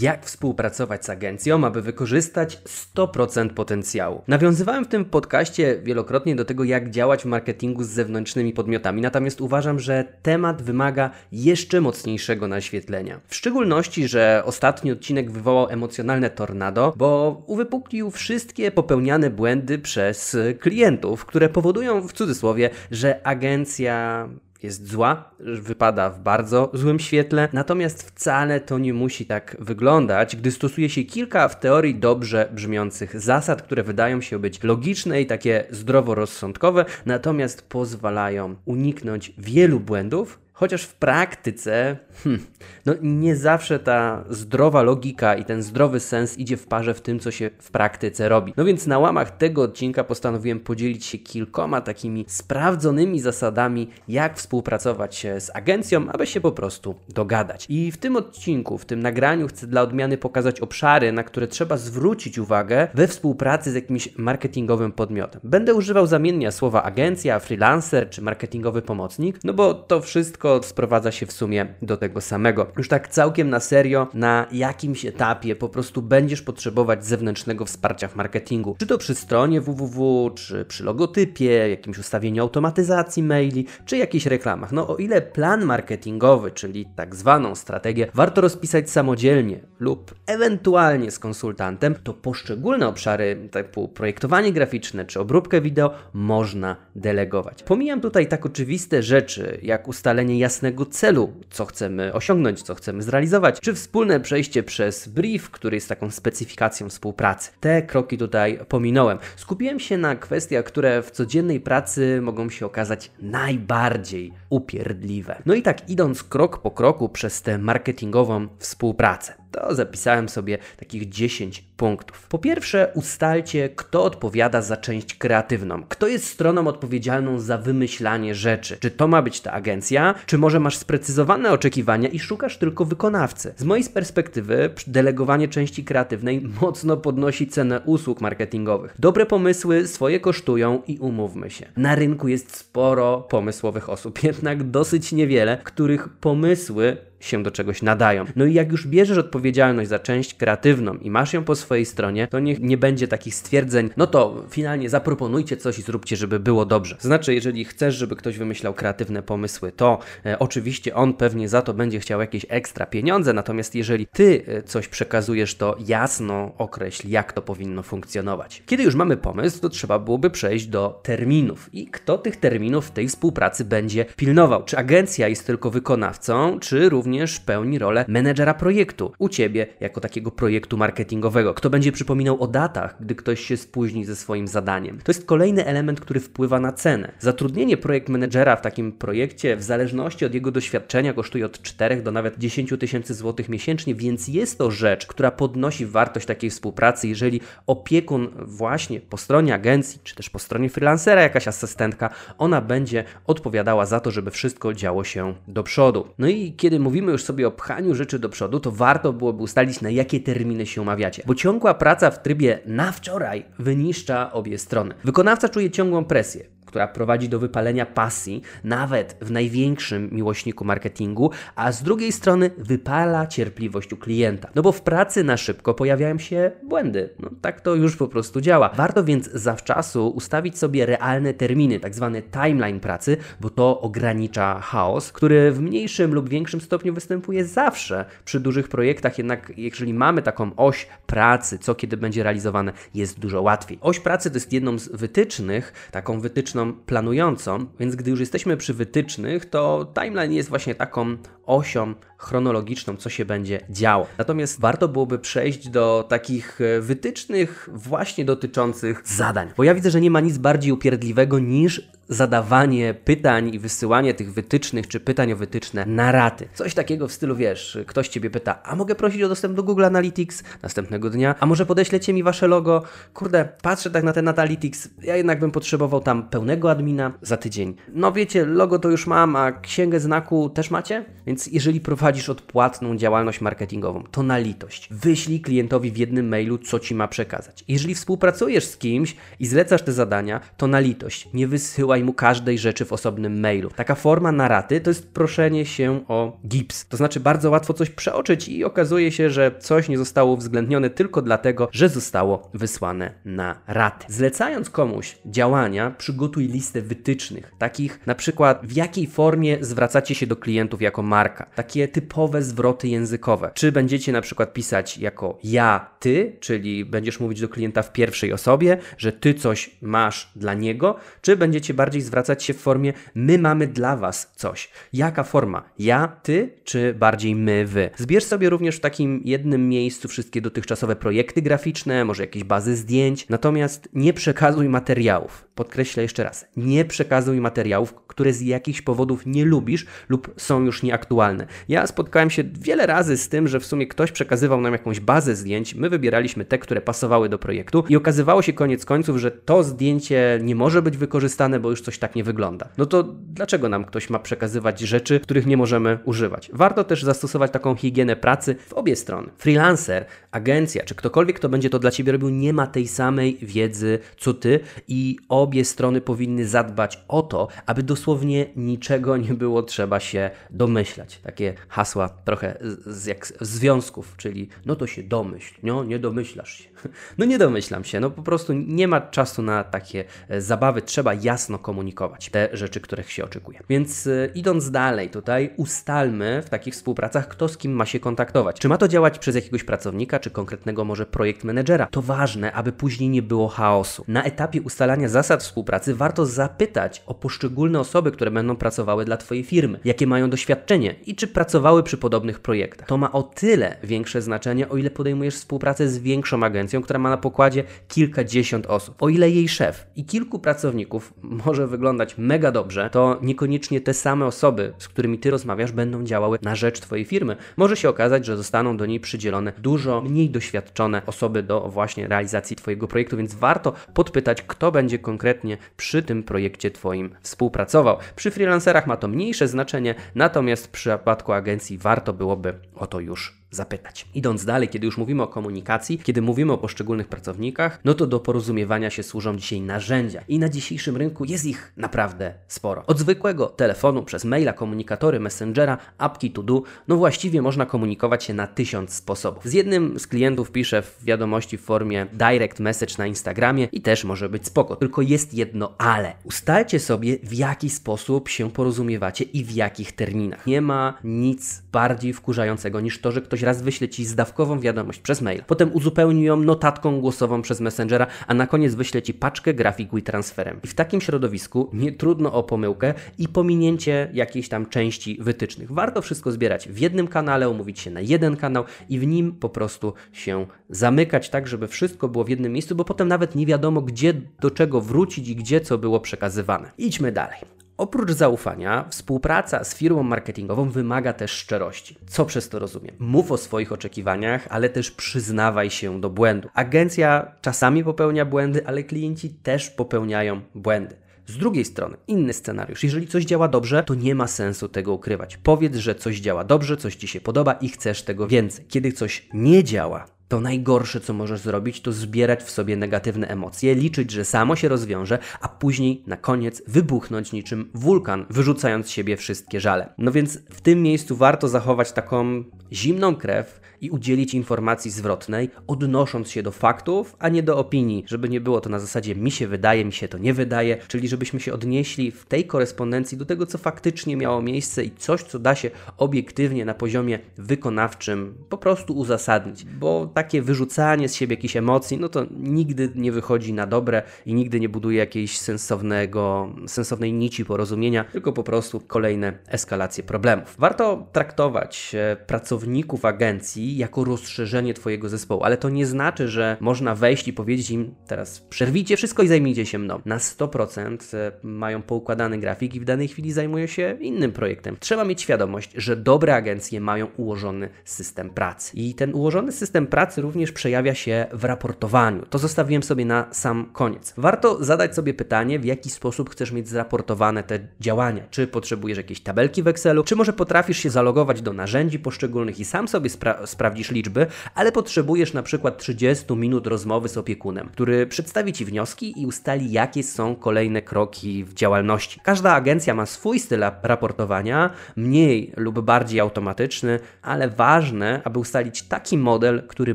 Jak współpracować z agencją, aby wykorzystać 100% potencjału? Nawiązywałem w tym podcaście wielokrotnie do tego, jak działać w marketingu z zewnętrznymi podmiotami, natomiast uważam, że temat wymaga jeszcze mocniejszego naświetlenia. W szczególności, że ostatni odcinek wywołał emocjonalne tornado, bo uwypuklił wszystkie popełniane błędy przez klientów, które powodują w cudzysłowie, że agencja jest zła, wypada w bardzo złym świetle, natomiast wcale to nie musi tak wyglądać, gdy stosuje się kilka w teorii dobrze brzmiących zasad, które wydają się być logiczne i takie zdroworozsądkowe, natomiast pozwalają uniknąć wielu błędów, Chociaż w praktyce, hmm, no nie zawsze ta zdrowa logika i ten zdrowy sens idzie w parze w tym, co się w praktyce robi. No więc na łamach tego odcinka postanowiłem podzielić się kilkoma takimi sprawdzonymi zasadami, jak współpracować z agencją, aby się po prostu dogadać. I w tym odcinku, w tym nagraniu chcę dla odmiany pokazać obszary, na które trzeba zwrócić uwagę we współpracy z jakimś marketingowym podmiotem. Będę używał zamiennie słowa agencja, freelancer czy marketingowy pomocnik, no bo to wszystko wszystko sprowadza się w sumie do tego samego. Już tak całkiem na serio, na jakimś etapie po prostu będziesz potrzebować zewnętrznego wsparcia w marketingu. Czy to przy stronie www, czy przy logotypie, jakimś ustawieniu automatyzacji maili, czy jakichś reklamach. No o ile plan marketingowy, czyli tak zwaną strategię, warto rozpisać samodzielnie lub ewentualnie z konsultantem, to poszczególne obszary typu projektowanie graficzne czy obróbkę wideo można delegować. Pomijam tutaj tak oczywiste rzeczy, jak ustalenie jasnego celu, co chcemy osiągnąć, co chcemy zrealizować, czy wspólne przejście przez brief, który jest taką specyfikacją współpracy. Te kroki tutaj pominąłem. Skupiłem się na kwestiach, które w codziennej pracy mogą się okazać najbardziej upierdliwe. No i tak idąc krok po kroku przez tę marketingową współpracę to zapisałem sobie takich 10 punktów. Po pierwsze, ustalcie, kto odpowiada za część kreatywną. Kto jest stroną odpowiedzialną za wymyślanie rzeczy? Czy to ma być ta agencja, czy może masz sprecyzowane oczekiwania i szukasz tylko wykonawcy? Z mojej perspektywy, delegowanie części kreatywnej mocno podnosi cenę usług marketingowych. Dobre pomysły swoje kosztują i umówmy się. Na rynku jest sporo pomysłowych osób, jednak dosyć niewiele, których pomysły się do czegoś nadają. No i jak już bierzesz odpowiedzialność za część kreatywną i masz ją po swojej stronie, to niech nie będzie takich stwierdzeń, no to finalnie zaproponujcie coś i zróbcie, żeby było dobrze. znaczy, jeżeli chcesz, żeby ktoś wymyślał kreatywne pomysły, to e, oczywiście on pewnie za to będzie chciał jakieś ekstra pieniądze, natomiast jeżeli ty e, coś przekazujesz, to jasno określ, jak to powinno funkcjonować. Kiedy już mamy pomysł, to trzeba byłoby przejść do terminów. I kto tych terminów w tej współpracy będzie pilnował? Czy agencja jest tylko wykonawcą, czy również również pełni rolę menedżera projektu u Ciebie jako takiego projektu marketingowego. Kto będzie przypominał o datach, gdy ktoś się spóźni ze swoim zadaniem. To jest kolejny element, który wpływa na cenę. Zatrudnienie projekt menedżera w takim projekcie w zależności od jego doświadczenia kosztuje od 4 do nawet 10 tysięcy złotych miesięcznie, więc jest to rzecz, która podnosi wartość takiej współpracy, jeżeli opiekun właśnie po stronie agencji, czy też po stronie freelancera, jakaś asystentka, ona będzie odpowiadała za to, żeby wszystko działo się do przodu. No i kiedy mówimy mówimy już sobie o pchaniu rzeczy do przodu, to warto byłoby ustalić, na jakie terminy się umawiacie. Bo ciągła praca w trybie na wczoraj wyniszcza obie strony. Wykonawca czuje ciągłą presję która prowadzi do wypalenia pasji, nawet w największym miłośniku marketingu, a z drugiej strony wypala cierpliwość u klienta. No bo w pracy na szybko pojawiają się błędy. No tak to już po prostu działa. Warto więc zawczasu ustawić sobie realne terminy, tak zwany timeline pracy, bo to ogranicza chaos, który w mniejszym lub większym stopniu występuje zawsze przy dużych projektach, jednak jeżeli mamy taką oś pracy, co kiedy będzie realizowane, jest dużo łatwiej. Oś pracy to jest jedną z wytycznych, taką wytyczną planującą, więc gdy już jesteśmy przy wytycznych, to timeline jest właśnie taką osią chronologiczną, co się będzie działo. Natomiast warto byłoby przejść do takich e, wytycznych właśnie dotyczących zadań, bo ja widzę, że nie ma nic bardziej upierdliwego niż zadawanie pytań i wysyłanie tych wytycznych czy pytań o wytyczne na raty. Coś takiego w stylu, wiesz, ktoś ciebie pyta, a mogę prosić o dostęp do Google Analytics następnego dnia, a może podeślecie mi wasze logo? Kurde, patrzę tak na ten Analytics, ja jednak bym potrzebował tam pełnego admina za tydzień. No wiecie, logo to już mam, a księgę znaku też macie? Więc jeżeli prowadzisz odpłatną działalność marketingową, to na litość. Wyślij klientowi w jednym mailu, co ci ma przekazać. Jeżeli współpracujesz z kimś i zlecasz te zadania, to na litość. Nie wysyłaj mu każdej rzeczy w osobnym mailu. Taka forma naraty to jest proszenie się o gips. To znaczy bardzo łatwo coś przeoczyć i okazuje się, że coś nie zostało uwzględnione tylko dlatego, że zostało wysłane na raty. Zlecając komuś działania, przygotuj listę wytycznych, takich na przykład w jakiej formie zwracacie się do klientów jako marka. Takie typowe zwroty językowe. Czy będziecie na przykład pisać jako ja, ty, czyli będziesz mówić do klienta w pierwszej osobie, że ty coś masz dla niego, czy będziecie bardziej zwracać się w formie my mamy dla Was coś. Jaka forma? Ja, ty, czy bardziej my, wy? Zbierz sobie również w takim jednym miejscu wszystkie dotychczasowe projekty graficzne, może jakieś bazy zdjęć, natomiast nie przekazuj materiałów. Podkreślę jeszcze raz, nie przekazuj materiałów, które z jakichś powodów nie lubisz lub są już nieaktualne. Ja spotkałem się wiele razy z tym, że w sumie ktoś przekazywał nam jakąś bazę zdjęć, my wybieraliśmy te, które pasowały do projektu i okazywało się koniec końców, że to zdjęcie nie może być wykorzystane, bo już coś tak nie wygląda. No to dlaczego nam ktoś ma przekazywać rzeczy, których nie możemy używać? Warto też zastosować taką higienę pracy w obie strony. Freelancer, agencja, czy ktokolwiek, kto będzie to dla Ciebie robił, nie ma tej samej wiedzy co Ty i obie strony powinny zadbać o to, aby dosłownie niczego nie było trzeba się domyślać. Takie hasła trochę z, jak z związków, czyli no to się domyśl, no nie domyślasz się. No nie domyślam się, no po prostu nie ma czasu na takie e, zabawy, trzeba jasno komunikować te rzeczy, których się oczekuje. Więc y, idąc dalej tutaj, ustalmy w takich współpracach, kto z kim ma się kontaktować. Czy ma to działać przez jakiegoś pracownika, czy konkretnego może projekt menedżera? To ważne, aby później nie było chaosu. Na etapie ustalania zasad współpracy warto zapytać o poszczególne osoby, które będą pracowały dla Twojej firmy, jakie mają doświadczenie i czy pracowały przy podobnych projektach. To ma o tyle większe znaczenie, o ile podejmujesz współpracę z większą agencją, która ma na pokładzie kilkadziesiąt osób. O ile jej szef i kilku pracowników może wyglądać mega dobrze, to niekoniecznie te same osoby, z którymi Ty rozmawiasz, będą działały na rzecz Twojej firmy. Może się okazać, że zostaną do niej przydzielone dużo mniej doświadczone osoby do właśnie realizacji Twojego projektu, więc warto podpytać, kto będzie konkretnie przy tym projekcie Twoim współpracował. Przy freelancerach ma to mniejsze znaczenie, natomiast w przypadku agencji warto byłoby o to już zapytać. Idąc dalej, kiedy już mówimy o komunikacji, kiedy mówimy o poszczególnych pracownikach, no to do porozumiewania się służą dzisiaj narzędzia i na dzisiejszym rynku jest ich naprawdę sporo. Od zwykłego telefonu przez maila, komunikatory, messengera, apki to do, no właściwie można komunikować się na tysiąc sposobów. Z jednym z klientów piszę w wiadomości w formie direct message na Instagramie i też może być spoko, tylko jest jedno ale. Ustalcie sobie w jaki sposób się porozumiewacie i w jakich terminach. Nie ma nic bardziej wkurzającego niż to, że ktoś ktoś raz wyśle Ci zdawkową wiadomość przez mail, potem uzupełni ją notatką głosową przez Messengera, a na koniec wyśle Ci paczkę grafiku i transferem. I w takim środowisku nie trudno o pomyłkę i pominięcie jakiejś tam części wytycznych. Warto wszystko zbierać w jednym kanale, umówić się na jeden kanał i w nim po prostu się zamykać tak, żeby wszystko było w jednym miejscu, bo potem nawet nie wiadomo, gdzie do czego wrócić i gdzie co było przekazywane. Idźmy dalej. Oprócz zaufania, współpraca z firmą marketingową wymaga też szczerości. Co przez to rozumiem? Mów o swoich oczekiwaniach, ale też przyznawaj się do błędu. Agencja czasami popełnia błędy, ale klienci też popełniają błędy. Z drugiej strony, inny scenariusz. Jeżeli coś działa dobrze, to nie ma sensu tego ukrywać. Powiedz, że coś działa dobrze, coś Ci się podoba i chcesz tego więcej. Kiedy coś nie działa, to najgorsze, co możesz zrobić, to zbierać w sobie negatywne emocje, liczyć, że samo się rozwiąże, a później na koniec wybuchnąć niczym wulkan, wyrzucając z siebie wszystkie żale. No więc w tym miejscu warto zachować taką zimną krew i udzielić informacji zwrotnej, odnosząc się do faktów, a nie do opinii, żeby nie było to na zasadzie mi się wydaje, mi się to nie wydaje, czyli żebyśmy się odnieśli w tej korespondencji do tego, co faktycznie miało miejsce i coś, co da się obiektywnie na poziomie wykonawczym po prostu uzasadnić, bo takie wyrzucanie z siebie jakichś emocji, no to nigdy nie wychodzi na dobre i nigdy nie buduje jakiejś sensownego, sensownej nici porozumienia, tylko po prostu kolejne eskalacje problemów. Warto traktować e, pracowników agencji jako rozszerzenie Twojego zespołu, ale to nie znaczy, że można wejść i powiedzieć im teraz przerwijcie wszystko i zajmijcie się mną. Na 100% e, mają poukładany grafik i w danej chwili zajmują się innym projektem. Trzeba mieć świadomość, że dobre agencje mają ułożony system pracy. I ten ułożony system pracy również przejawia się w raportowaniu. To zostawiłem sobie na sam koniec. Warto zadać sobie pytanie, w jaki sposób chcesz mieć zraportowane te działania. Czy potrzebujesz jakiejś tabelki w Excelu, czy może potrafisz się zalogować do narzędzi poszczególnych i sam sobie spra sprawdzisz liczby, ale potrzebujesz na przykład 30 minut rozmowy z opiekunem, który przedstawi Ci wnioski i ustali, jakie są kolejne kroki w działalności. Każda agencja ma swój styl raportowania, mniej lub bardziej automatyczny, ale ważne, aby ustalić taki model, który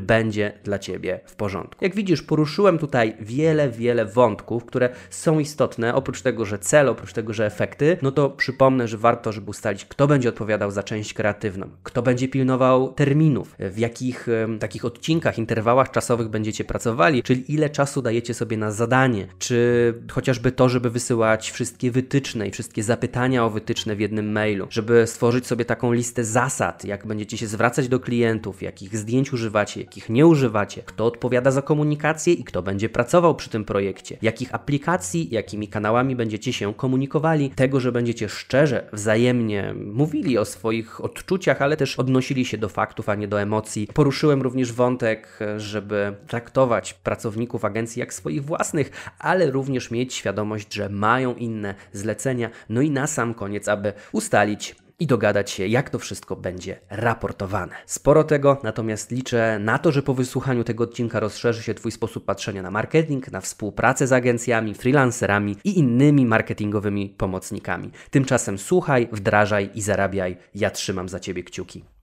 będzie dla Ciebie w porządku. Jak widzisz, poruszyłem tutaj wiele, wiele wątków, które są istotne. Oprócz tego, że cel, oprócz tego, że efekty, no to przypomnę, że warto, żeby ustalić, kto będzie odpowiadał za część kreatywną, kto będzie pilnował terminów, w jakich takich odcinkach, interwałach czasowych będziecie pracowali, czyli ile czasu dajecie sobie na zadanie, czy chociażby to, żeby wysyłać wszystkie wytyczne i wszystkie zapytania o wytyczne w jednym mailu, żeby stworzyć sobie taką listę zasad, jak będziecie się zwracać do klientów, jakich zdjęć używacie, jakich nie używacie, kto odpowiada za komunikację i kto będzie pracował przy tym projekcie, jakich aplikacji, jakimi kanałami będziecie się komunikowali, tego, że będziecie szczerze, wzajemnie mówili o swoich odczuciach, ale też odnosili się do faktów, a nie do emocji. Poruszyłem również wątek, żeby traktować pracowników agencji jak swoich własnych, ale również mieć świadomość, że mają inne zlecenia. No i na sam koniec, aby ustalić, i dogadać się, jak to wszystko będzie raportowane. Sporo tego, natomiast liczę na to, że po wysłuchaniu tego odcinka rozszerzy się Twój sposób patrzenia na marketing, na współpracę z agencjami, freelancerami i innymi marketingowymi pomocnikami. Tymczasem słuchaj, wdrażaj i zarabiaj. Ja trzymam za Ciebie kciuki.